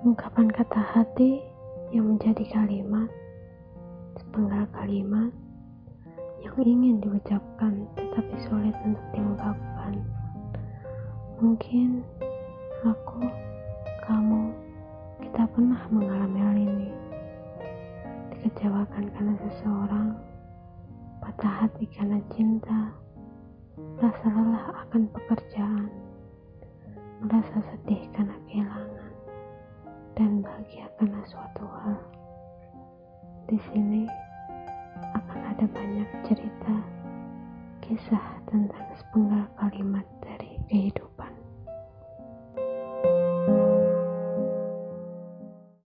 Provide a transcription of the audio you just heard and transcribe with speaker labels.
Speaker 1: Ungkapan kata hati yang menjadi kalimat, sepenggal kalimat yang ingin diucapkan tetapi sulit untuk diungkapkan. Mungkin aku, kamu, kita pernah mengalami hal ini. Dikecewakan karena seseorang, patah hati karena cinta, rasa lelah akan pekerjaan, merasa sedih karena kehilangan bahagia karena suatu hal. Di sini akan ada banyak cerita, kisah tentang sepenggal kalimat dari kehidupan.